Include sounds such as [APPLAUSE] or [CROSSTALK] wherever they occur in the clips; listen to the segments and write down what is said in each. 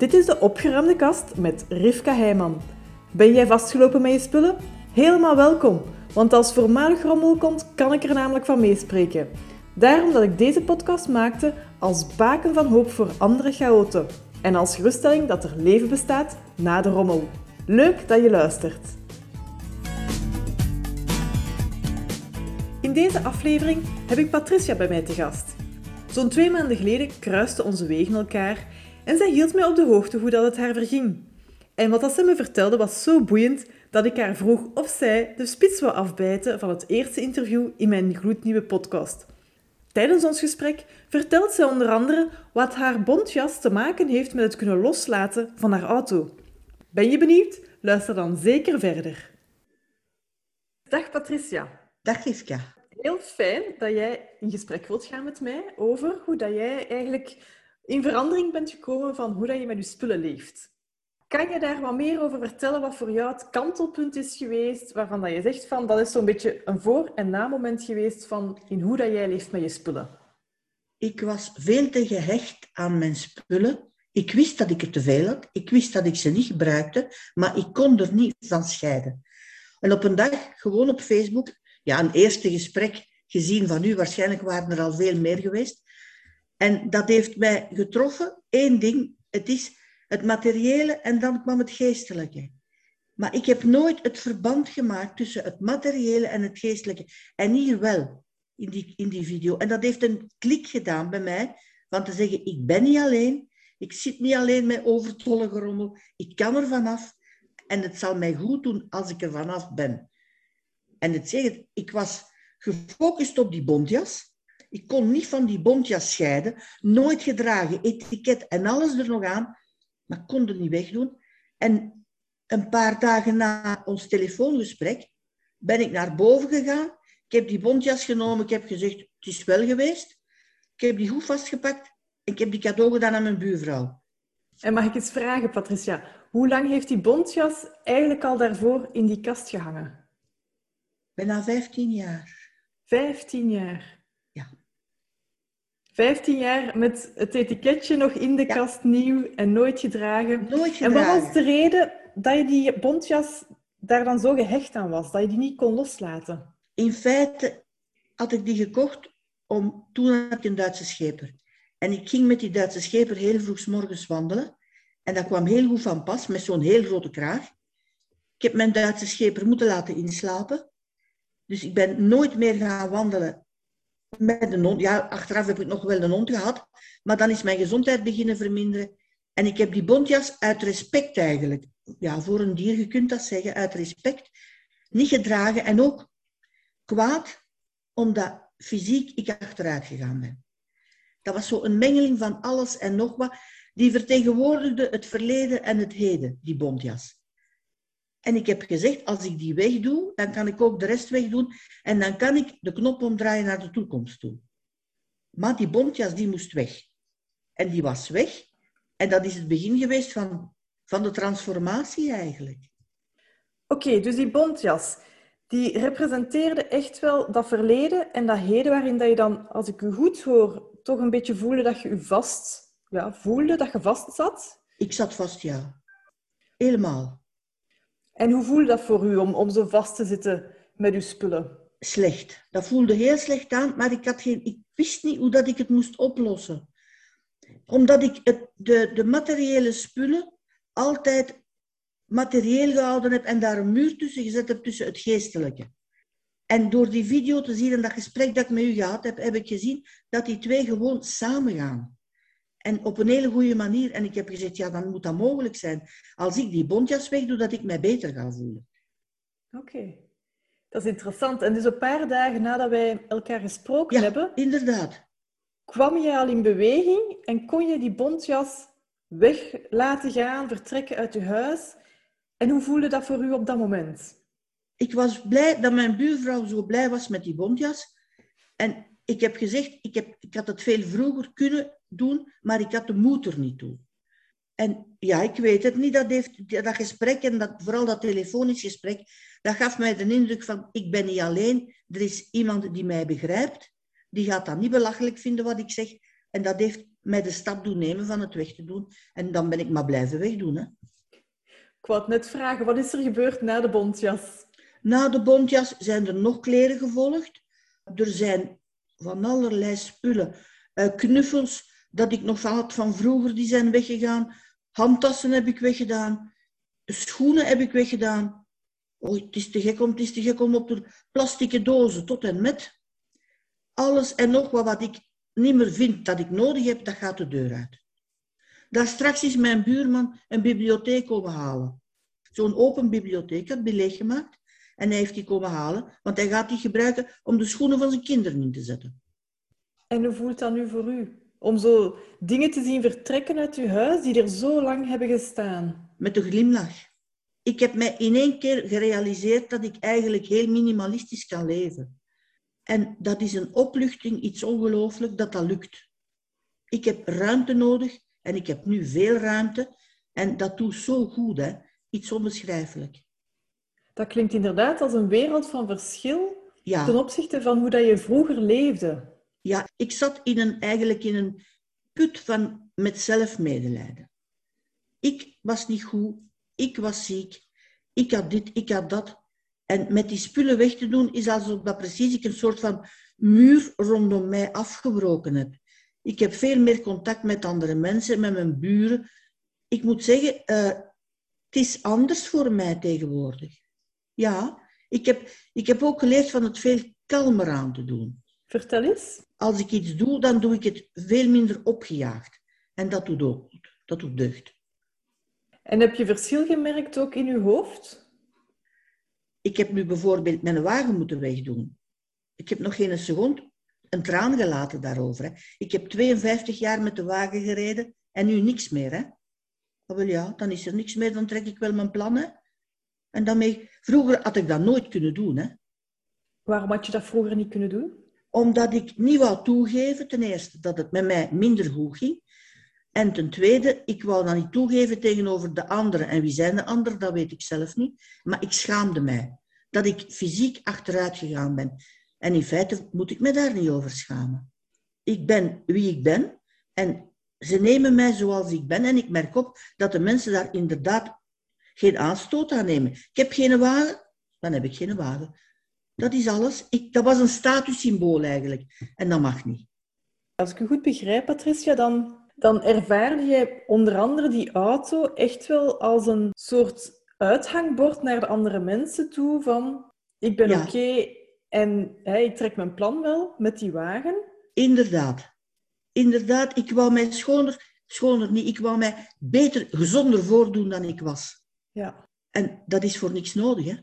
Dit is de opgeruimde kast met Rivka Heijman. Ben jij vastgelopen met je spullen? Helemaal welkom, want als voormalig rommel komt, kan ik er namelijk van meespreken. Daarom dat ik deze podcast maakte als baken van hoop voor andere chaoten. En als geruststelling dat er leven bestaat na de rommel. Leuk dat je luistert. In deze aflevering heb ik Patricia bij mij te gast. Zo'n twee maanden geleden kruisten onze wegen elkaar en zij hield mij op de hoogte hoe dat het haar verging. En wat dat ze me vertelde was zo boeiend dat ik haar vroeg of zij de spits wou afbijten van het eerste interview in mijn gloednieuwe podcast. Tijdens ons gesprek vertelt zij onder andere wat haar bontjas te maken heeft met het kunnen loslaten van haar auto. Ben je benieuwd? Luister dan zeker verder. Dag Patricia. Dag Rivka. Heel fijn dat jij in gesprek wilt gaan met mij over hoe dat jij eigenlijk in verandering bent gekomen van hoe dat je met je spullen leeft. Kan je daar wat meer over vertellen wat voor jou het kantelpunt is geweest, waarvan dat je zegt van dat is zo'n beetje een voor- en na-moment geweest van in hoe dat jij leeft met je spullen? Ik was veel te gehecht aan mijn spullen. Ik wist dat ik er te veel had. Ik wist dat ik ze niet gebruikte, maar ik kon er niet van scheiden. En op een dag, gewoon op Facebook, ja, een eerste gesprek gezien van u, waarschijnlijk waren er al veel meer geweest. En dat heeft mij getroffen. Eén ding, het is het materiële en dan kwam het geestelijke. Maar ik heb nooit het verband gemaakt tussen het materiële en het geestelijke. En hier wel, in die, in die video. En dat heeft een klik gedaan bij mij, van te zeggen, ik ben niet alleen. Ik zit niet alleen met overtollige rommel. Ik kan er vanaf. En het zal mij goed doen als ik er vanaf ben. En het zeggen, ik was gefocust op die bontjas. Ik kon niet van die bontjas scheiden. Nooit gedragen, etiket en alles er nog aan. Maar kon er niet wegdoen. En een paar dagen na ons telefoongesprek ben ik naar boven gegaan. Ik heb die bontjas genomen. Ik heb gezegd, het is wel geweest. Ik heb die goed vastgepakt. En ik heb die cadeau gedaan aan mijn buurvrouw. En mag ik eens vragen, Patricia, hoe lang heeft die bontjas eigenlijk al daarvoor in die kast gehangen? Bijna 15 jaar. 15 jaar. Ja. 15 jaar met het etiketje nog in de Ja. kast nieuw en nooit gedragen. Nooit En wat gedragen. was de reden dat je die bontjas daar dan zo gehecht aan was, dat je die niet kon loslaten? In feite had ik die gekocht om... Toen had ik een Duitse scheper. En ik ging met die Duitse scheper heel vroeg morgens wandelen. En dat kwam heel goed van pas, met zo'n heel grote kraag. Ik heb mijn Duitse scheper moeten laten inslapen. Dus ik ben nooit meer gaan wandelen met. Ja, achteraf heb ik nog wel een hond gehad. Maar dan is mijn gezondheid beginnen verminderen. En ik heb die bontjas uit respect eigenlijk, ja, voor een dier, je kunt dat zeggen, uit respect, niet gedragen. En ook kwaad, omdat fysiek ik achteruit gegaan ben. Dat was zo een mengeling van alles en nog wat. Die vertegenwoordigde het verleden en het heden, die bontjas. En ik heb gezegd, als ik die wegdoe, dan kan ik ook de rest wegdoen. En dan kan ik de knop omdraaien naar de toekomst toe. Maar die bontjas, die moest weg. En die was weg. En dat is het begin geweest van, van de transformatie eigenlijk. Oké, dus die bontjas, die representeerde echt wel dat verleden en dat heden waarin dat je dan, als ik u goed hoor, toch een beetje voelde dat je u vast, ja, voelde dat je vast zat. Ik zat vast, ja. Helemaal. En hoe voelde dat voor u om, om zo vast te zitten met uw spullen? Slecht. Dat voelde heel slecht aan, maar ik, had geen, ik wist niet hoe dat ik het moest oplossen. Omdat ik het, de, de materiële spullen altijd materieel gehouden heb en daar een muur tussen gezet heb tussen het geestelijke. En door die video te zien en dat gesprek dat ik met u gehad heb, heb ik gezien dat die twee gewoon samengaan. En op een hele goede manier. En ik heb gezegd, ja, dan moet dat mogelijk zijn. Als ik die bontjas wegdoe, dat ik mij beter ga voelen. Oké, dat is interessant. En dus een paar dagen nadat wij elkaar gesproken Ja, hebben, inderdaad. kwam je al in beweging en kon je die bontjas weg laten gaan, vertrekken uit je huis. En hoe voelde dat voor u op dat moment? Ik was blij dat mijn buurvrouw zo blij was met die bontjas. En ik heb gezegd, ik, heb, ik had het veel vroeger kunnen doen, maar ik had de moed er niet toe. En ja, ik weet het niet, dat, heeft, dat gesprek en dat, vooral dat telefonisch gesprek, dat gaf mij de indruk van, ik ben niet alleen, er is iemand die mij begrijpt, die gaat dat niet belachelijk vinden wat ik zeg, En dat heeft mij de stap doen nemen van het weg te doen. En dan ben ik maar blijven wegdoen. Hè. Ik wou net vragen, wat is er gebeurd na de bontjas? Na de bontjas zijn er nog kleren gevolgd. Er zijn van allerlei spullen. Uh, knuffels dat ik nog van had van vroeger, die zijn weggegaan. Handtassen heb ik weggedaan. Schoenen heb ik weggedaan. Oh, het is te gek om, het is te gek om op de plastieke dozen tot en met. Alles en nog wat, wat ik niet meer vind dat ik nodig heb, dat gaat de deur uit. Daar straks is mijn buurman een bibliotheek komen halen. Zo'n open bibliotheek had hij leeggemaakt. En hij heeft die komen halen, want hij gaat die gebruiken om de schoenen van zijn kinderen in te zetten. En hoe voelt dat nu voor u? Om zo dingen te zien vertrekken uit uw huis die er zo lang hebben gestaan? Met een glimlach. Ik heb mij in één keer gerealiseerd dat ik eigenlijk heel minimalistisch kan leven. En dat is een opluchting, iets ongelooflijk, dat dat lukt. Ik heb ruimte nodig en ik heb nu veel ruimte. En dat doet zo goed, hè? iets onbeschrijfelijk. Dat klinkt inderdaad als een wereld van verschil ten opzichte van hoe dat je vroeger leefde. Ja, ik zat in een, eigenlijk in een put van met zelfmedelijden. Ik was niet goed, ik was ziek, ik had dit, ik had dat. En met die spullen weg te doen is alsof dat precies ik een soort van muur rondom mij afgebroken heb. Ik heb veel meer contact met andere mensen, met mijn buren. Ik moet zeggen, uh, het is anders voor mij tegenwoordig. Ja, ik heb, ik heb ook geleerd van het veel kalmer aan te doen. Vertel eens. Als ik iets doe, dan doe ik het veel minder opgejaagd. En dat doet ook goed. Dat doet deugd. En heb je verschil gemerkt ook in je hoofd? Ik heb nu bijvoorbeeld mijn wagen moeten wegdoen. Ik heb nog geen seconde een traan gelaten daarover. Hè. Ik heb 52 jaar met de wagen gereden en nu niks meer. Hè. Oh, wel ja, dan is er niks meer, dan trek ik wel mijn plannen. En daarmee, vroeger had ik dat nooit kunnen doen. Hè. Waarom had je dat vroeger niet kunnen doen? Omdat ik niet wou toegeven, ten eerste, dat het met mij minder goed ging. En ten tweede, ik wou dat niet toegeven tegenover de anderen. En wie zijn de anderen, dat weet ik zelf niet. Maar ik schaamde mij dat ik fysiek achteruit gegaan ben. En in feite moet ik me daar niet over schamen. Ik ben wie ik ben en ze nemen mij zoals ik ben. En ik merk op dat de mensen daar inderdaad geen aanstoot aan nemen. Ik heb geen wagen, dan heb ik geen wagen. Dat is alles. Ik, dat was een statussymbool eigenlijk. En dat mag niet. Als ik u goed begrijp, Patricia, dan, dan ervaar je onder andere die auto echt wel als een soort uithangbord naar de andere mensen toe van ik ben oké en hey, ik trek mijn plan wel met die wagen. Inderdaad. Inderdaad, ik wou mij schoner, schoner niet, ik wou mij beter, gezonder voordoen dan ik was. Ja. En dat is voor niks nodig, hè.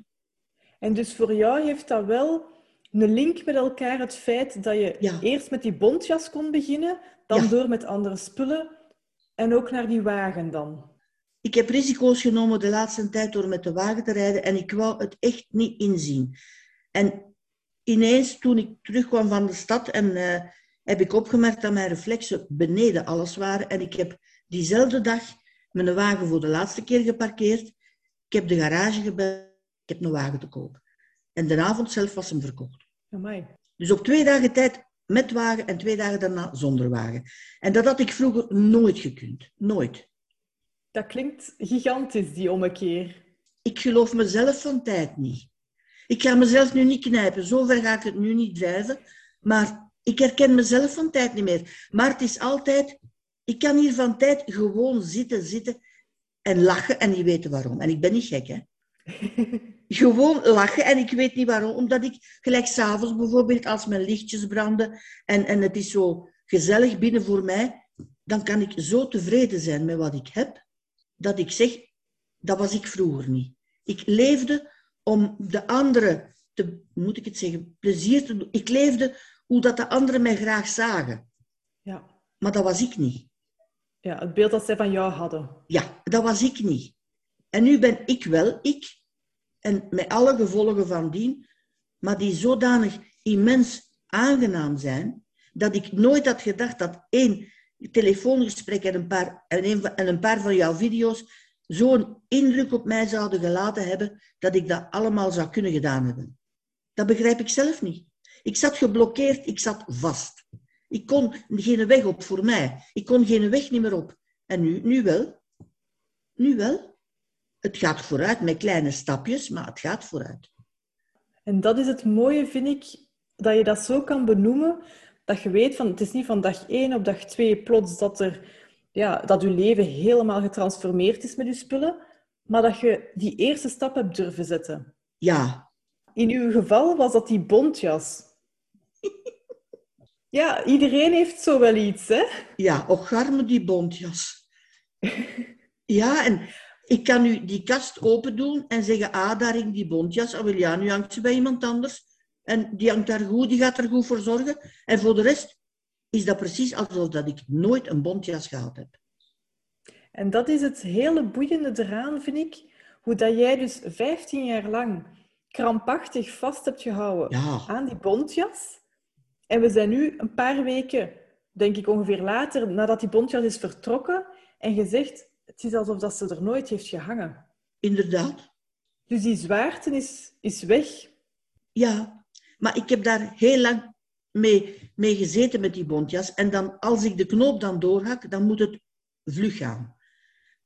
En dus voor jou heeft dat wel een link met elkaar, het feit dat je eerst met die bontjas kon beginnen, dan door met andere spullen en ook naar die wagen dan. Ik heb risico's genomen de laatste tijd door met de wagen te rijden en ik wou het echt niet inzien. En ineens, toen ik terugkwam van de stad, en, uh, heb ik opgemerkt dat mijn reflexen beneden alles waren. En ik heb diezelfde dag mijn wagen voor de laatste keer geparkeerd. Ik heb de garage gebeld ik heb een wagen te koop. En de avond zelf was hem verkocht. Amai. Dus op twee dagen tijd met wagen en twee dagen daarna zonder wagen. En dat had ik vroeger nooit gekund. Nooit. Dat klinkt gigantisch, die ommekeer. Ik geloof mezelf van tijd niet. Ik ga mezelf nu niet knijpen. Zover ga ik het nu niet drijven. Maar ik herken mezelf van tijd niet meer. Maar het is altijd... Ik kan hier van tijd gewoon zitten, zitten en lachen en niet weten waarom. En ik ben niet gek, hè. [LAUGHS] gewoon lachen. En ik weet niet waarom. Omdat ik gelijk s'avonds bijvoorbeeld, als mijn lichtjes branden en, en het is zo gezellig binnen voor mij, dan kan ik zo tevreden zijn met wat ik heb, dat ik zeg, dat was ik vroeger niet. Ik leefde om de anderen te, moet ik het zeggen, plezier te doen. Ik leefde hoe dat de anderen mij graag zagen. Ja. Maar dat was ik niet. Ja, het beeld dat zij van jou hadden. Ja, dat was ik niet. En nu ben ik wel ik. En met alle gevolgen van dien, maar die zodanig immens aangenaam zijn, dat ik nooit had gedacht dat één telefoongesprek en een paar, en een, en een paar van jouw video's zo'n indruk op mij zouden gelaten hebben, dat ik dat allemaal zou kunnen gedaan hebben. Dat begrijp ik zelf niet. Ik zat geblokkeerd, ik zat vast. Ik kon geen weg op voor mij. Ik kon geen weg niet meer op. En nu, nu wel. Nu wel. Het gaat vooruit met kleine stapjes, maar het gaat vooruit. En dat is het mooie, vind ik, dat je dat zo kan benoemen, dat je weet van het is niet van dag één op dag twee plots dat, er, ja, dat je leven helemaal getransformeerd is met je spullen, maar dat je die eerste stap hebt durven zetten. Ja. In uw geval was dat die bontjas. ja, iedereen heeft zo wel iets, hè? Ja, och garme die bontjas. ja, en ik kan nu die kast open doen en zeggen, ah, daar hing die bontjas. Oh, wel ja, nu hangt ze bij iemand anders. En die hangt daar goed, die gaat er goed voor zorgen. En voor de rest is dat precies alsof dat ik nooit een bontjas gehad heb. En dat is het hele boeiende eraan, vind ik. Hoe dat jij dus 15 jaar lang krampachtig vast hebt gehouden aan die bontjas. En we zijn nu een paar weken, denk ik ongeveer later, nadat die bontjas is vertrokken. En je zegt, het is alsof dat ze er nooit heeft gehangen. Inderdaad. Dus die zwaarte is, is weg. Ja, maar ik heb daar heel lang mee, mee gezeten met die bontjas. En dan, als ik de knoop dan doorhak, dan moet het vlug gaan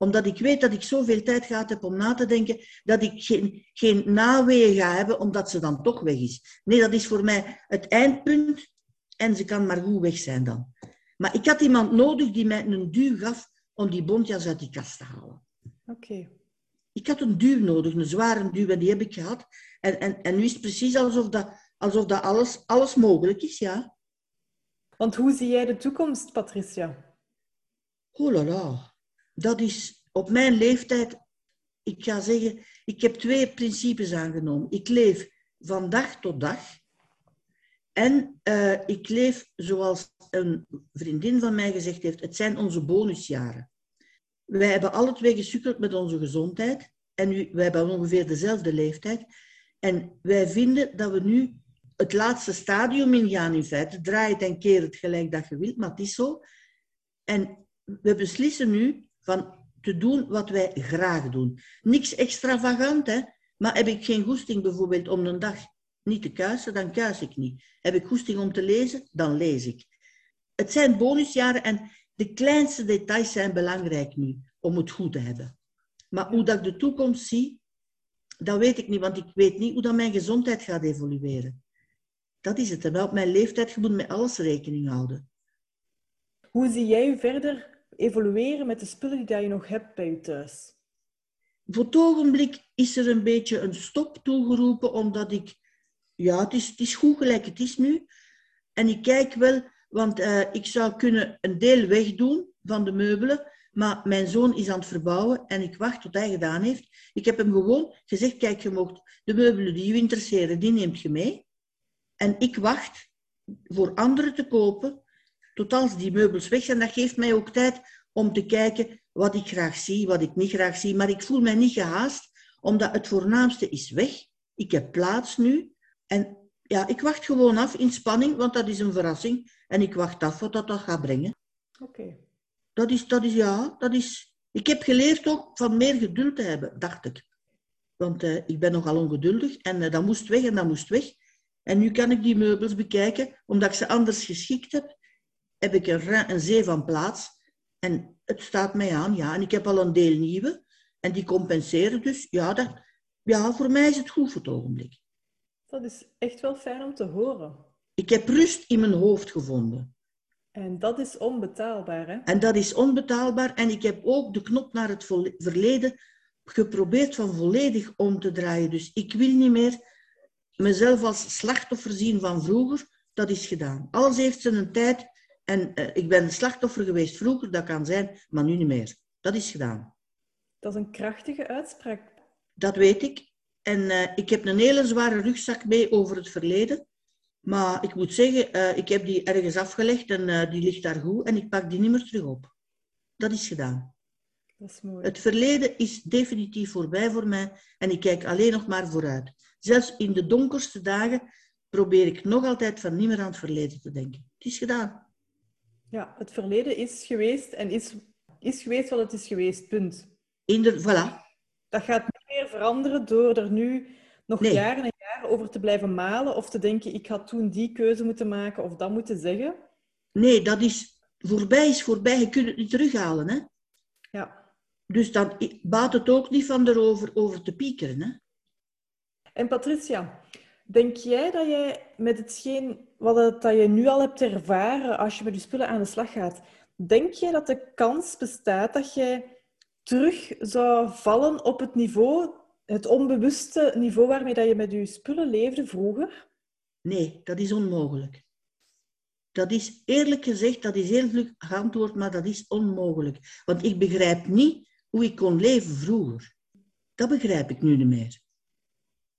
omdat ik weet dat ik zoveel tijd gehad heb om na te denken, dat ik geen, geen naweeën ga hebben, omdat ze dan toch weg is. Nee, dat is voor mij het eindpunt en ze kan maar goed weg zijn dan. Maar ik had iemand nodig die mij een duw gaf om die bontjas uit die kast te halen. Oké. Ik had een duw nodig, een zware duw, en die heb ik gehad. En, en, en nu is het precies alsof dat, alsof dat alles, alles mogelijk is, ja. Want hoe zie jij de toekomst, Patricia? Oh la la. Dat is op mijn leeftijd, ik ga zeggen, ik heb twee principes aangenomen. Ik leef van dag tot dag. En uh, ik leef zoals een vriendin van mij gezegd heeft, het zijn onze bonusjaren. Wij hebben alle twee gesukkeld met onze gezondheid. En wij hebben ongeveer dezelfde leeftijd. En wij vinden dat we nu het laatste stadium ingaan in feite. Draai het en keer het gelijk dat je wilt, maar het is zo. En we beslissen nu van te doen wat wij graag doen. Niks extravagant, hè. Maar heb ik geen goesting bijvoorbeeld om een dag niet te kuisen, dan kuis ik niet. Heb ik goesting om te lezen, dan lees ik. Het zijn bonusjaren en de kleinste details zijn belangrijk nu om het goed te hebben. Maar hoe dat ik de toekomst zie, dat weet ik niet, want ik weet niet hoe dat mijn gezondheid gaat evolueren. Dat is het. En op mijn leeftijd, je moet met alles rekening houden. Hoe zie jij je verder evolueren met de spullen die je nog hebt bij je thuis? Voor het ogenblik is er een beetje een stop toegeroepen, omdat ik... Ja, het is, het is goed gelijk het is nu. En ik kijk wel, want uh, ik zou kunnen een deel wegdoen van de meubelen, maar mijn zoon is aan het verbouwen en ik wacht tot hij gedaan heeft. Ik heb hem gewoon gezegd, kijk, je mocht de meubelen die je interesseren, die neemt je mee. En ik wacht voor anderen te kopen tot als die meubels weg zijn. Dat geeft mij ook tijd om te kijken wat ik graag zie, wat ik niet graag zie. Maar ik voel mij niet gehaast, omdat het voornaamste is weg. Ik heb plaats nu. En ja, ik wacht gewoon af in spanning, want dat is een verrassing. En ik wacht af wat dat, dat gaat brengen. Oké. Dat is, dat is, ja, dat is... Ik heb geleerd ook van meer geduld te hebben, dacht ik. Want uh, ik ben nogal ongeduldig en uh, dat moest weg en dat moest weg. En nu kan ik die meubels bekijken, omdat ik ze anders geschikt heb heb ik een, een zee van plaats. En het staat mij aan, ja. En ik heb al een deel nieuwe. En die compenseren dus. Ja, dat, ja, voor mij is het goed voor het ogenblik. Dat is echt wel fijn om te horen. Ik heb rust in mijn hoofd gevonden. En dat is onbetaalbaar, hè? En dat is onbetaalbaar. En ik heb ook de knop naar het verleden geprobeerd van volledig om te draaien. Dus ik wil niet meer mezelf als slachtoffer zien van vroeger. Dat is gedaan. Alles heeft zijn tijd en uh, ik ben slachtoffer geweest vroeger, dat kan zijn, maar nu niet meer. Dat is gedaan. Dat is een krachtige uitspraak. Dat weet ik. En uh, ik heb een hele zware rugzak mee over het verleden. Maar ik moet zeggen, uh, ik heb die ergens afgelegd en die ligt daar goed en ik pak die niet meer terug op. Dat is gedaan. Dat is mooi. Het verleden is definitief voorbij voor mij en ik kijk alleen nog maar vooruit. Zelfs in de donkerste dagen probeer ik nog altijd van niet meer aan het verleden te denken. Het is gedaan. Ja, het verleden is geweest en is, is geweest wat het is geweest, punt. In de, voilà. Dat gaat veranderen door er nu nog jaren en jaren over te blijven malen of te denken, ik had toen die keuze moeten maken of dat moeten zeggen. Nee, dat is voorbij is voorbij. Je kunt het niet terughalen. Hè? Ja. Dus dan baat het ook niet van erover over te piekeren. Hè? En Patricia, denk jij dat jij met hetgeen wat het, dat je nu al hebt ervaren als je met je spullen aan de slag gaat, denk jij dat de kans bestaat dat jij terug zou vallen op het niveau, het onbewuste niveau waarmee dat je met je spullen leefde vroeger? Nee, dat is onmogelijk. Dat is eerlijk gezegd, dat is heel vlug geantwoord, maar dat is onmogelijk. Want ik begrijp niet hoe ik kon leven vroeger. Dat begrijp ik nu niet meer.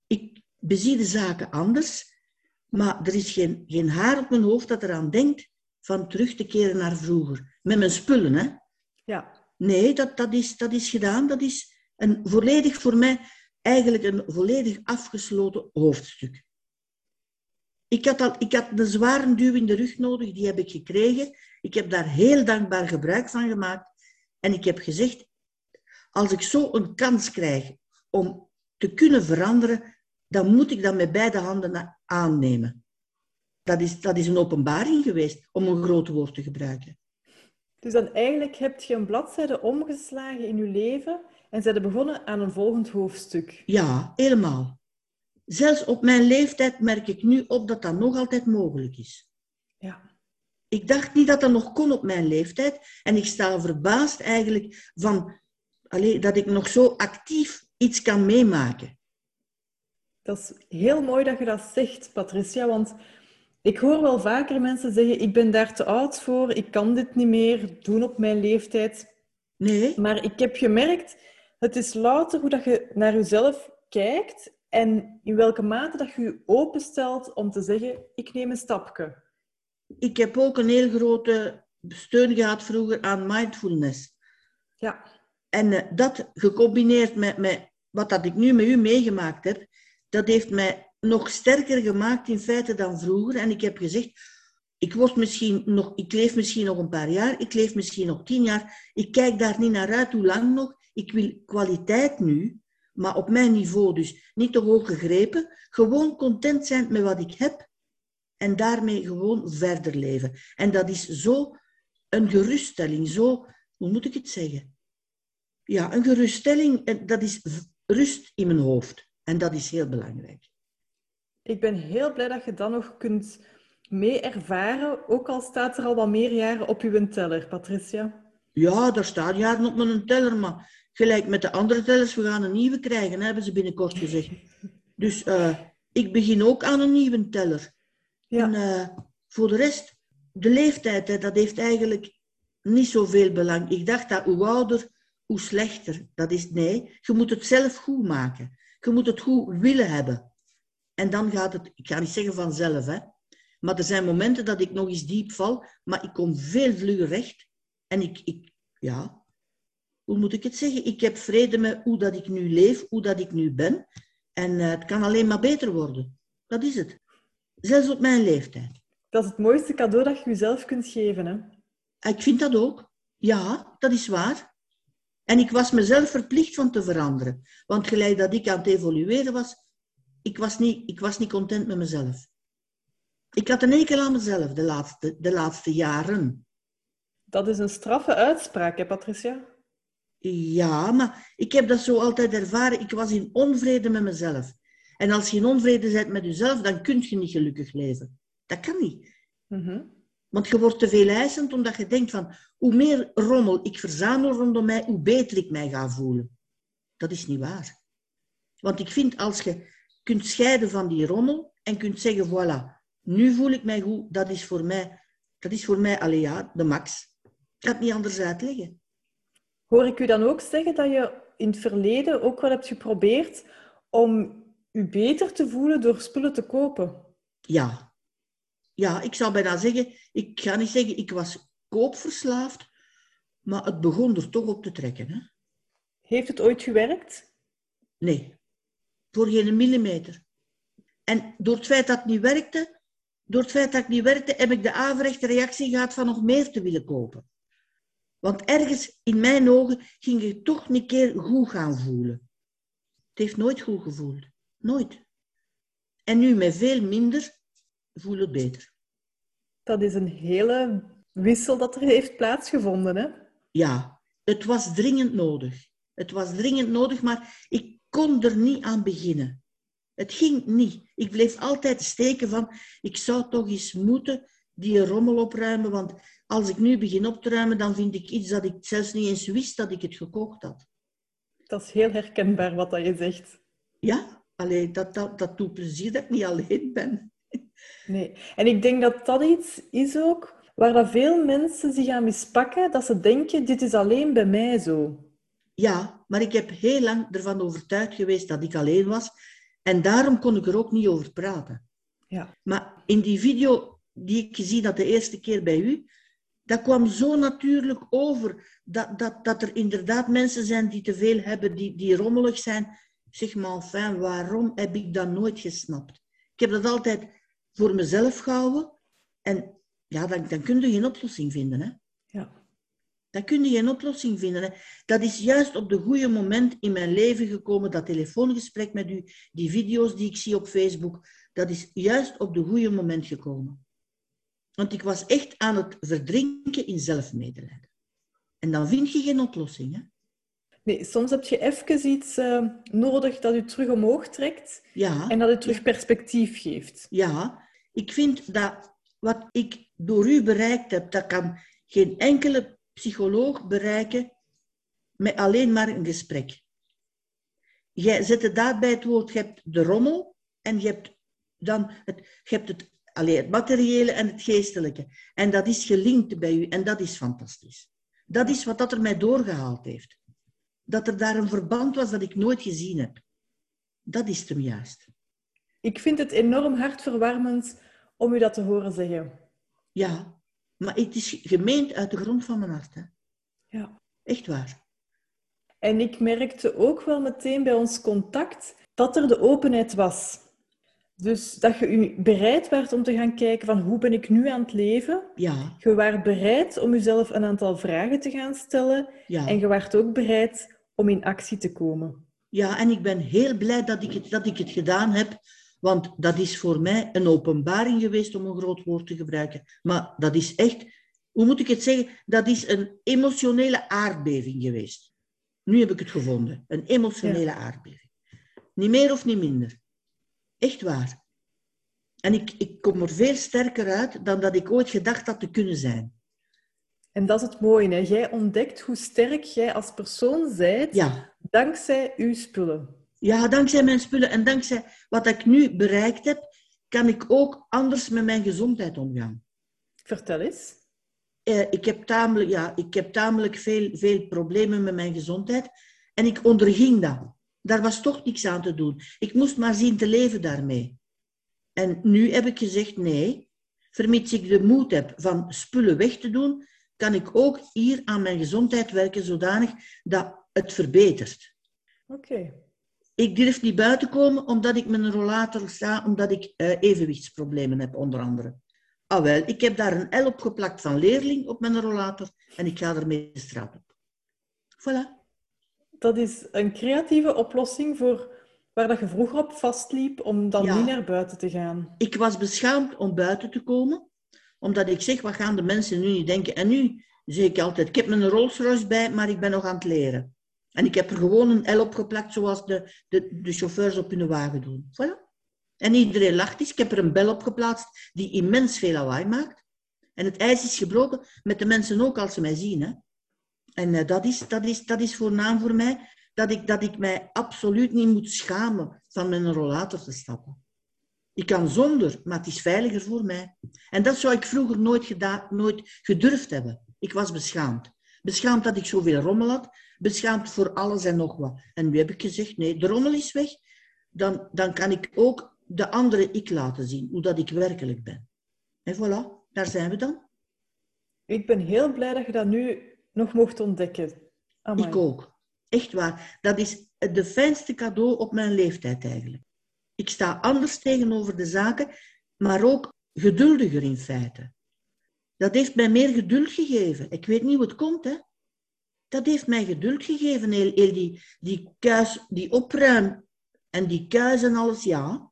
Ik bezie de zaken anders, maar er is geen, geen haar op mijn hoofd dat eraan denkt van terug te keren naar vroeger. Met mijn spullen, hè. Ja. Nee, dat, dat, is, dat is gedaan. Dat is een volledig voor mij eigenlijk een volledig afgesloten hoofdstuk. Ik had, al, ik had een zware duw in de rug nodig, die heb ik gekregen. Ik heb daar heel dankbaar gebruik van gemaakt. En ik heb gezegd, als ik zo een kans krijg om te kunnen veranderen, dan moet ik dat met beide handen aannemen. Dat is, dat is een openbaring geweest, om een groot woord te gebruiken. Dus dan eigenlijk heb je een bladzijde omgeslagen in je leven en zijn begonnen aan een volgend hoofdstuk. Ja, helemaal. Zelfs op mijn leeftijd merk ik nu op dat dat nog altijd mogelijk is. Ja. Ik dacht niet dat dat nog kon op mijn leeftijd. En ik sta verbaasd eigenlijk van allee, dat ik nog zo actief iets kan meemaken. Dat is heel mooi dat je dat zegt, Patricia, want ik hoor wel vaker mensen zeggen, ik ben daar te oud voor, ik kan dit niet meer doen op mijn leeftijd. Nee, Maar ik heb gemerkt, het is louter hoe dat je naar jezelf kijkt en in welke mate dat je je openstelt om te zeggen, ik neem een stapje. ik heb ook een heel grote steun gehad vroeger aan mindfulness. Ja, En eh, dat gecombineerd met, met wat dat ik nu met u meegemaakt heb, dat heeft mij nog sterker gemaakt in feite dan vroeger. En ik heb gezegd, ik, word misschien nog, ik leef misschien nog een paar jaar, ik leef misschien nog tien jaar. Ik kijk daar niet naar uit, hoe lang nog. Ik wil kwaliteit nu, maar op mijn niveau dus. Niet te hoog gegrepen, gewoon content zijn met wat ik heb en daarmee gewoon verder leven. En dat is zo een geruststelling, zo, hoe moet ik het zeggen? Ja, een geruststelling, dat is rust in mijn hoofd. En dat is heel belangrijk. ik ben heel blij dat je dat nog kunt mee ervaren, ook al staat er al wat meer jaren op uw teller, Patricia. Ja, daar staan jaren op mijn teller, maar gelijk met de andere tellers, we gaan een nieuwe krijgen, hebben ze binnenkort gezegd. Dus eh, ik begin ook aan een nieuwe teller. Ja. En eh, voor de rest, de leeftijd, hè, dat heeft eigenlijk niet zoveel belang. Ik dacht dat hoe ouder, hoe slechter. Dat is nee, je moet het zelf goed maken. Je moet het goed willen hebben. En dan gaat het, ik ga niet zeggen vanzelf, hè. Maar er zijn momenten dat ik nog eens diep val, maar ik kom veel vlugger recht. En ik, ik, ja, hoe moet ik het zeggen? Ik heb vrede met hoe dat ik nu leef, hoe dat ik nu ben. En eh, het kan alleen maar beter worden. Dat is het. Zelfs op mijn leeftijd. Dat is het mooiste cadeau dat je jezelf kunt geven. Hè? Ik vind dat ook. Ja, dat is waar. En ik was mezelf verplicht van te veranderen. Want gelijk dat ik aan het evolueren was, ik was niet, ik was niet content met mezelf. Ik had een hekel aan mezelf de laatste, de laatste jaren. Dat is een straffe uitspraak, hè, Patricia? Ja, maar ik heb dat zo altijd ervaren. Ik was in onvrede met mezelf. En als je in onvrede bent met jezelf, dan kun je niet gelukkig leven. Dat kan niet. Mhm. Want je wordt te veel eisend omdat je denkt van hoe meer rommel ik verzamel rondom mij, hoe beter ik mij ga voelen. Dat is niet waar. Want ik vind als je kunt scheiden van die rommel en kunt zeggen, voilà, nu voel ik mij goed, dat is voor mij, dat is voor mij allee, ja, de max. Ik kan het niet anders uitleggen. Hoor ik u dan ook zeggen dat je in het verleden ook wel hebt geprobeerd om u beter te voelen door spullen te kopen? Ja. Ja, ik zou bijna zeggen, ik ga niet zeggen, ik was koopverslaafd, maar het begon er toch op te trekken. Hè? Heeft het ooit gewerkt? Nee, voor geen millimeter. En door het feit dat het niet werkte, door het feit dat het niet werkte, heb ik de averechte reactie gehad van nog meer te willen kopen. Want ergens in mijn ogen ging je toch een keer goed gaan voelen. Het heeft nooit goed gevoeld. Nooit. En nu met veel minder voel het beter. Dat is een hele wissel dat er heeft plaatsgevonden, hè? Ja, het was dringend nodig. Het was dringend nodig, maar ik kon er niet aan beginnen. Het ging niet. Ik bleef altijd steken van, ik zou toch eens moeten die rommel opruimen, want als ik nu begin op te ruimen, dan vind ik iets dat ik zelfs niet eens wist dat ik het gekocht had. Dat is heel herkenbaar wat dat je zegt. Ja, alleen dat, dat, dat doet plezier dat ik niet alleen ben. Nee, en ik denk dat dat iets is ook waar dat veel mensen zich aan mispakken, dat ze denken, dit is alleen bij mij zo. Ja, maar ik heb heel lang ervan overtuigd geweest dat ik alleen was. En daarom kon ik er ook niet over praten. Ja. Maar in die video die ik gezien had de eerste keer bij u, dat kwam zo natuurlijk over dat, dat, dat er inderdaad mensen zijn die te veel hebben, die, die rommelig zijn. Zeg maar, enfin, waarom heb ik dat nooit gesnapt? Ik heb dat altijd voor mezelf gehouden. En ja, dan, dan kun je geen oplossing vinden. Hè? Ja. Dan kun je geen oplossing vinden. Hè? Dat is juist op de goede moment in mijn leven gekomen, dat telefoongesprek met u, die video's die ik zie op Facebook, dat is juist op de goede moment gekomen. Want ik was echt aan het verdrinken in zelfmedelijden. En dan vind je geen oplossing. Hè? Nee, soms heb je even iets uh, nodig dat u terug omhoog trekt Ja, en dat u terug perspectief geeft. ja. Ik vind dat wat ik door u bereikt heb, dat kan geen enkele psycholoog bereiken met alleen maar een gesprek. Jij zet het daarbij het woord, je hebt de rommel en je hebt dan het, je hebt het, allee, het materiële en het geestelijke. En dat is gelinkt bij u en dat is fantastisch. Dat is wat dat er mij doorgehaald heeft. Dat er daar een verband was dat ik nooit gezien heb. Dat is hem juist. Ik vind het enorm hartverwarmend om u dat te horen zeggen. Ja, maar het is gemeend uit de grond van mijn hart. Hè. Ja. Echt waar. En ik merkte ook wel meteen bij ons contact dat er de openheid was. Dus dat je bereid werd om te gaan kijken van hoe ben ik nu aan het leven. Ja, Je waart bereid om jezelf een aantal vragen te gaan stellen. ja. En je waart ook bereid om in actie te komen. Ja, en ik ben heel blij dat ik, het, dat ik het gedaan heb, want dat is voor mij een openbaring geweest, om een groot woord te gebruiken. Maar dat is echt, hoe moet ik het zeggen, dat is een emotionele aardbeving geweest. Nu heb ik het gevonden, een emotionele aardbeving. Niet meer of niet minder. Echt waar. En ik, ik kom er veel sterker uit dan dat ik ooit gedacht had te kunnen zijn. En dat is het mooie. Hè? Jij ontdekt hoe sterk jij als persoon zijt Ja, dankzij uw spullen. Ja, dankzij mijn spullen en dankzij wat ik nu bereikt heb, kan ik ook anders met mijn gezondheid omgaan. Vertel eens. Eh, ik heb tamelijk, ja, ik heb tamelijk veel, veel problemen met mijn gezondheid en ik onderging dat. Daar was toch niks aan te doen. Ik moest maar zien te leven daarmee. En nu heb ik gezegd, nee, vermits ik de moed heb van spullen weg te doen, kan ik ook hier aan mijn gezondheid werken zodanig dat het verbetert. Oké. Ik durf niet buiten komen omdat ik met een rollator sta, omdat ik eh, evenwichtsproblemen heb, onder andere. Ah wel, ik heb daar een L op geplakt van leerling op mijn rollator en ik ga ermee de straat op. Voilà. Dat is een creatieve oplossing voor waar dat je vroeger op vastliep om dan Ja. niet naar buiten te gaan. Ik was beschaamd om buiten te komen, omdat ik zeg, wat gaan de mensen nu niet denken? En nu zeg ik altijd, ik heb mijn Rolls Royce bij, maar ik ben nog aan het leren. En ik heb er gewoon een L op geplakt, zoals de, de, de chauffeurs op hun wagen doen. Voilà. En iedereen lacht eens. Ik heb er een bel op geplaatst die immens veel lawaai maakt. En het ijs is gebroken met de mensen ook als ze mij zien. Hè. En eh, dat, is, dat, is, dat is voornaam voor mij, dat ik, dat ik mij absoluut niet moet schamen van een rollator te stappen. Ik kan zonder, maar het is veiliger voor mij. En dat zou ik vroeger nooit, gedaan, nooit gedurfd hebben. Ik was beschaamd. Beschaamd dat ik zoveel rommel had. Beschaamd voor alles en nog wat. En nu heb ik gezegd, nee, de rommel is weg. Dan, dan kan ik ook de andere ik laten zien, hoe dat ik werkelijk ben. En voilà, daar zijn we dan. Ik ben heel blij dat je dat nu nog mocht ontdekken. Ik ook. Echt waar. Dat is de fijnste cadeau op mijn leeftijd eigenlijk. Ik sta anders tegenover de zaken, maar ook geduldiger in feite. Dat heeft mij meer geduld gegeven. Ik weet niet hoe het komt, hè. Dat heeft mij geduld gegeven, heel die, die kuis, die opruim en die kuis en alles, ja.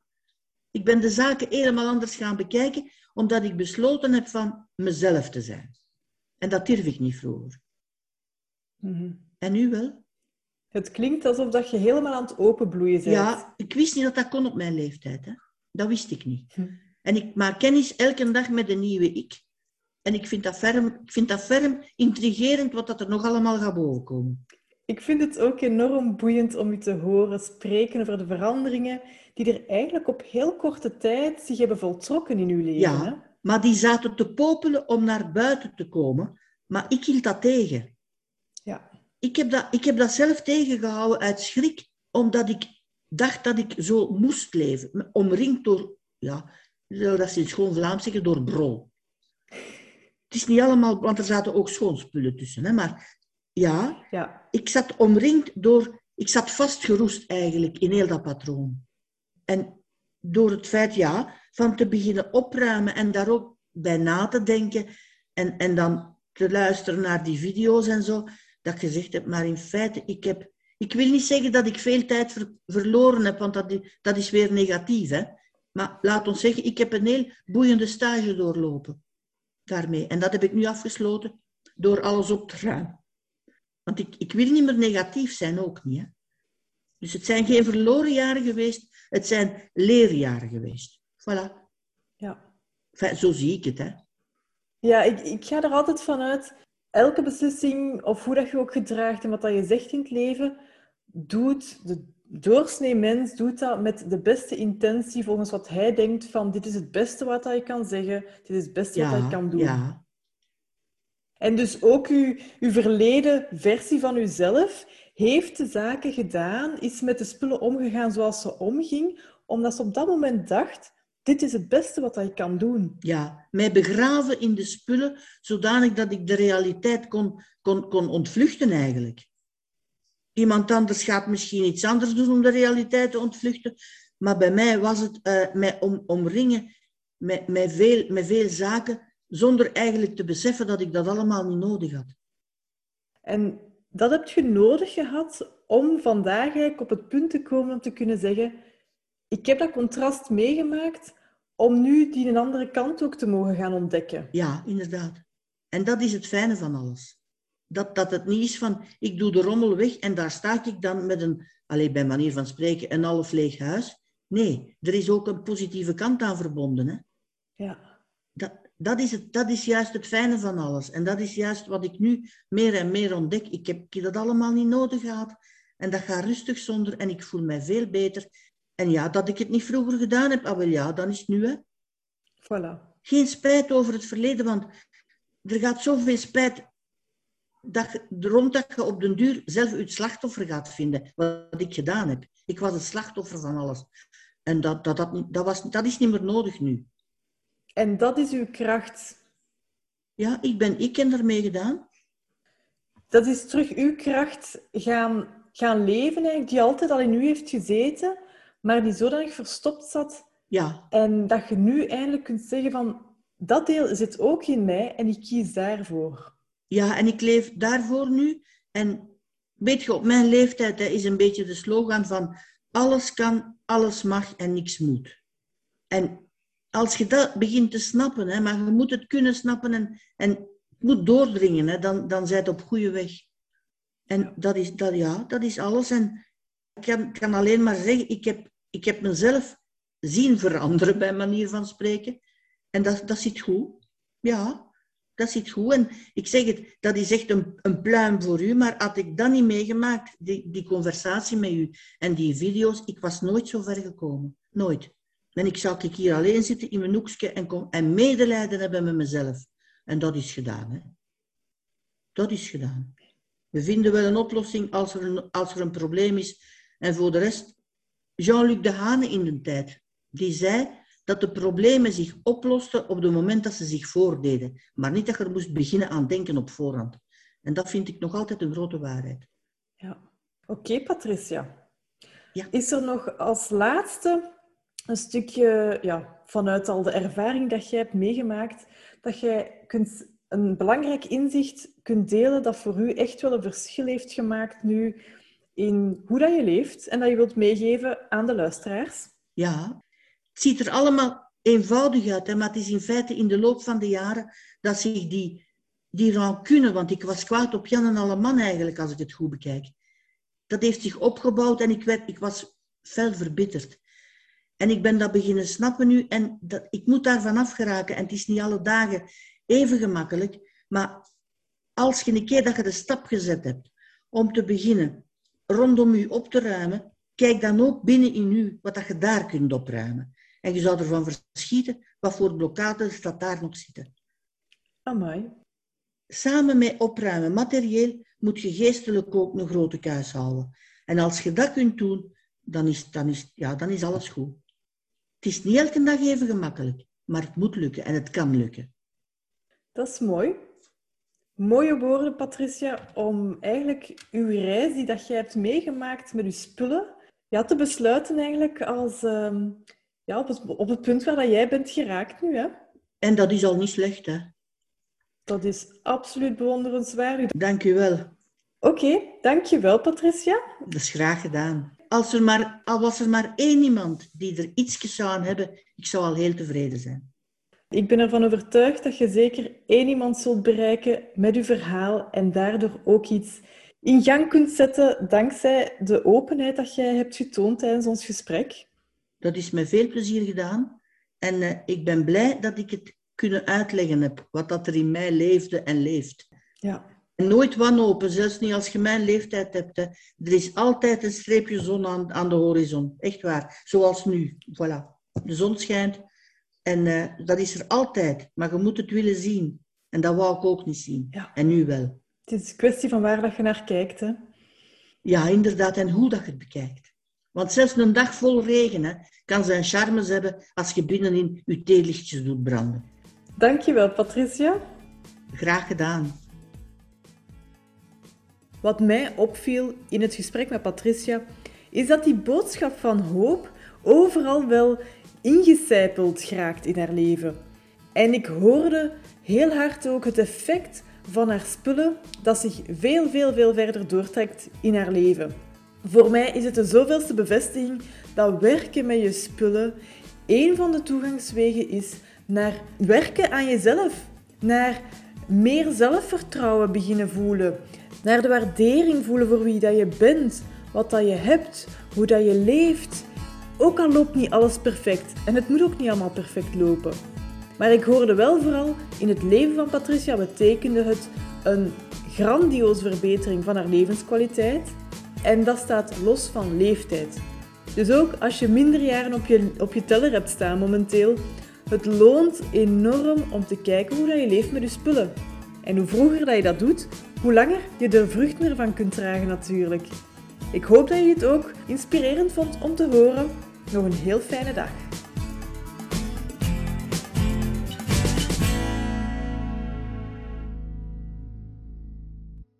Ik ben de zaken helemaal anders gaan bekijken, omdat ik besloten heb van mezelf te zijn. En dat durf ik niet vroeger. Mhm. En nu wel? Het klinkt alsof dat je helemaal aan het openbloeien bent. Ja, ik wist niet dat dat kon op mijn leeftijd. Hè. Dat wist ik niet. Hm. En ik maak kennis elke dag met een nieuwe ik. En ik vind dat ferm, ik vind dat ferm intrigerend wat dat er nog allemaal gaat bovenkomen. Ik vind het ook enorm boeiend om u te horen spreken over de veranderingen die er eigenlijk op heel korte tijd zich hebben voltrokken in uw leven. Ja, maar die zaten te popelen om naar buiten te komen. Maar ik hield dat tegen. Ik heb dat, ik heb dat zelf tegengehouden uit schrik, omdat ik dacht dat ik zo moest leven. Omringd door, ja, dat is in schoon Vlaams zeggen, door brol. Het is niet allemaal, want er zaten ook schoonspullen tussen. Hè, maar ja, Ja. ik zat omringd door, ik zat vastgeroest eigenlijk in heel dat patroon. En door het feit, ja, van te beginnen opruimen en daar ook bij na te denken en, en dan te luisteren naar die video's en zo, dat ik gezegd heb, maar in feite, ik heb, ik wil niet zeggen dat ik veel tijd ver- verloren heb, want dat, dat is weer negatief, hè. Maar laat ons zeggen, ik heb een heel boeiende stage doorlopen daarmee. En dat heb ik nu afgesloten door alles op te ruimen. Want ik, ik wil niet meer negatief zijn, ook niet. Hè? Dus het zijn geen verloren jaren geweest, het zijn leerjaren geweest. Voilà. ja. Enfin, zo zie ik het. Hè? Ja, ik, ik ga er altijd vanuit, elke beslissing, of hoe dat je ook gedraagt en wat dat je zegt in het leven, doet de doorsnee mens doet dat met de beste intentie, volgens wat hij denkt van dit is het beste wat hij kan zeggen, dit is het beste wat hij kan doen. ja, En dus ook uw, uw verleden versie van uzelf heeft de zaken gedaan, is met de spullen omgegaan zoals ze omging, omdat ze op dat moment dacht, dit is het beste wat hij kan doen. ja. Mij begraven in de spullen, zodanig dat ik de realiteit kon, kon, kon ontvluchten eigenlijk. Iemand anders gaat misschien iets anders doen om de realiteit te ontvluchten, maar bij mij was het eh, mij om, omringen met, met, veel, met veel zaken, zonder eigenlijk te beseffen dat ik dat allemaal niet nodig had. En dat heb je nodig gehad om vandaag eigenlijk op het punt te komen om te kunnen zeggen, ik heb dat contrast meegemaakt om nu die een andere kant ook te mogen gaan ontdekken. Ja, inderdaad. En dat is het fijne van alles. Dat, dat het niet is van, ik doe de rommel weg en daar sta ik dan met een, alleen bij manier van spreken, een half leeg huis. Nee, er is ook een positieve kant aan verbonden. Hè? Ja. Dat, dat, is het, dat is juist het fijne van alles. En dat is juist wat ik nu meer en meer ontdek. Ik heb, dat allemaal niet nodig gehad. En dat gaat rustig zonder en ik voel mij veel beter. En ja, dat ik het niet vroeger gedaan heb, ah wel ja, dan is het nu. Hè. Voilà. Geen spijt over het verleden, want er gaat zoveel spijt dat je, rond dat je op den duur zelf je slachtoffer gaat vinden. Wat ik gedaan heb. Ik was het slachtoffer van alles. En dat, dat, dat, dat, was, dat is niet meer nodig nu. En dat is uw kracht. Ja, ik ben ik en ermee gedaan. Dat is terug uw kracht gaan, gaan leven, eigenlijk, die altijd al in u heeft gezeten, maar die zodanig verstopt zat. Ja, En dat je nu eindelijk kunt zeggen van, dat deel zit ook in mij en ik kies daarvoor. ja, en ik leef daarvoor nu. En weet je, op mijn leeftijd hè, is een beetje de slogan van alles kan, alles mag en niks moet. En als je dat begint te snappen, hè, maar je moet het kunnen snappen en, en het moet doordringen, hè, dan, dan je op goede weg. En dat is, dat, ja, dat is alles. En ik kan, kan alleen maar zeggen, ik heb, ik heb mezelf zien veranderen, bij manier van spreken. En dat, dat zit goed. Ja, dat zit goed. En ik zeg het, dat is echt een, een pluim voor u. Maar had ik dat niet meegemaakt, die, die conversatie met u en die video's, ik was nooit zo ver gekomen. Nooit. En ik zou ik hier alleen zitten in mijn hoekje en, kom, en medelijden hebben met mezelf. En dat is gedaan. Hè. Dat is gedaan. We vinden wel een oplossing als er een, als er een probleem is. En voor de rest, Jean-Luc de Hane in de tijd, die zei dat de problemen zich oplosten op het moment dat ze zich voordeden. Maar niet dat je er moest beginnen aan denken op voorhand. En dat vind ik nog altijd een grote waarheid. Ja. Oké, Patricia. Ja. Is er nog als laatste een stukje ja, vanuit al de ervaring dat jij hebt meegemaakt, dat jij kunt, een belangrijk inzicht kunt delen dat voor u echt wel een verschil heeft gemaakt nu in hoe dat je leeft en dat je wilt meegeven aan de luisteraars? Ja, het ziet er allemaal eenvoudig uit, hè, maar het is in feite in de loop van de jaren dat zich die, die rancune, want ik was kwaad op Jan en alle man eigenlijk, als ik het goed bekijk, dat heeft zich opgebouwd en ik, werd, ik was fel verbitterd. En ik ben dat beginnen snappen nu en dat, ik moet daarvan afgeraken. En het is niet alle dagen even gemakkelijk, maar als je een keer dat je de stap gezet hebt om te beginnen rondom u op te ruimen, kijk dan ook binnen in u wat dat je daar kunt opruimen. En je zou ervan verschieten wat voor blokkades dat daar nog zitten. Amai. Samen met opruimen, materieel, moet je geestelijk ook een grote kuis houden. En als je dat kunt doen, dan is, dan is, ja, dan is alles goed. Het is niet elke dag even gemakkelijk, maar het moet lukken en het kan lukken. Dat is mooi. Mooie woorden, Patricia, om eigenlijk uw reis die dat jij hebt meegemaakt met uw spullen, ja, te besluiten eigenlijk als, ehm, ja, op, het, op het punt waar dat jij bent geraakt nu. Hè? En dat is al niet slecht, hè? Dat is absoluut bewonderenswaardig. Dank u wel. Oké, dankjewel Patricia. Dat is graag gedaan. Als er maar, al was er maar één iemand die er iets aan hebben, ik zou al heel tevreden zijn. Ik ben ervan overtuigd dat je zeker één iemand zult bereiken met je verhaal en daardoor ook iets in gang kunt zetten dankzij de openheid dat jij hebt getoond tijdens ons gesprek. Dat is met veel plezier gedaan en uh, ik ben blij dat ik het kunnen uitleggen heb, wat dat er in mij leefde en leeft. Ja. En nooit wanhopen, zelfs niet als je mijn leeftijd hebt. Hè. Er is altijd een streepje zon aan, aan de horizon. Echt waar. Zoals nu. Voilà. De zon schijnt. En uh, dat is er altijd. Maar je moet het willen zien. En dat wou ik ook niet zien. Ja. En nu wel. Het is een kwestie van waar dat je naar kijkt. Hè? Ja, inderdaad. En hoe dat je het bekijkt. Want zelfs een dag vol regen hè, kan zijn charmes hebben als je binnenin je theelichtjes doet branden. Dankjewel, Patricia. Graag gedaan. Wat mij opviel in het gesprek met Patricia, is dat die boodschap van hoop overal wel ingecijpeld geraakt in haar leven. En ik hoorde heel hard ook het effect van haar spullen dat zich veel, veel, veel verder doortrekt in haar leven. Voor mij is het de zoveelste bevestiging dat werken met je spullen een van de toegangswegen is naar werken aan jezelf, naar meer zelfvertrouwen beginnen voelen, naar de waardering voelen voor wie dat je bent, wat dat je hebt, hoe dat je leeft. Ook al loopt niet alles perfect en het moet ook niet allemaal perfect lopen. Maar ik hoorde wel vooral in het leven van Patricia betekende het een grandioze verbetering van haar levenskwaliteit. En dat staat los van leeftijd. Dus ook als je minder jaren op je, op je teller hebt staan momenteel, het loont enorm om te kijken hoe dat je leeft met je spullen. En hoe vroeger dat je dat doet, hoe langer je de vruchten ervan kunt dragen natuurlijk. Ik hoop dat je het ook inspirerend vond om te horen. Nog een heel fijne dag.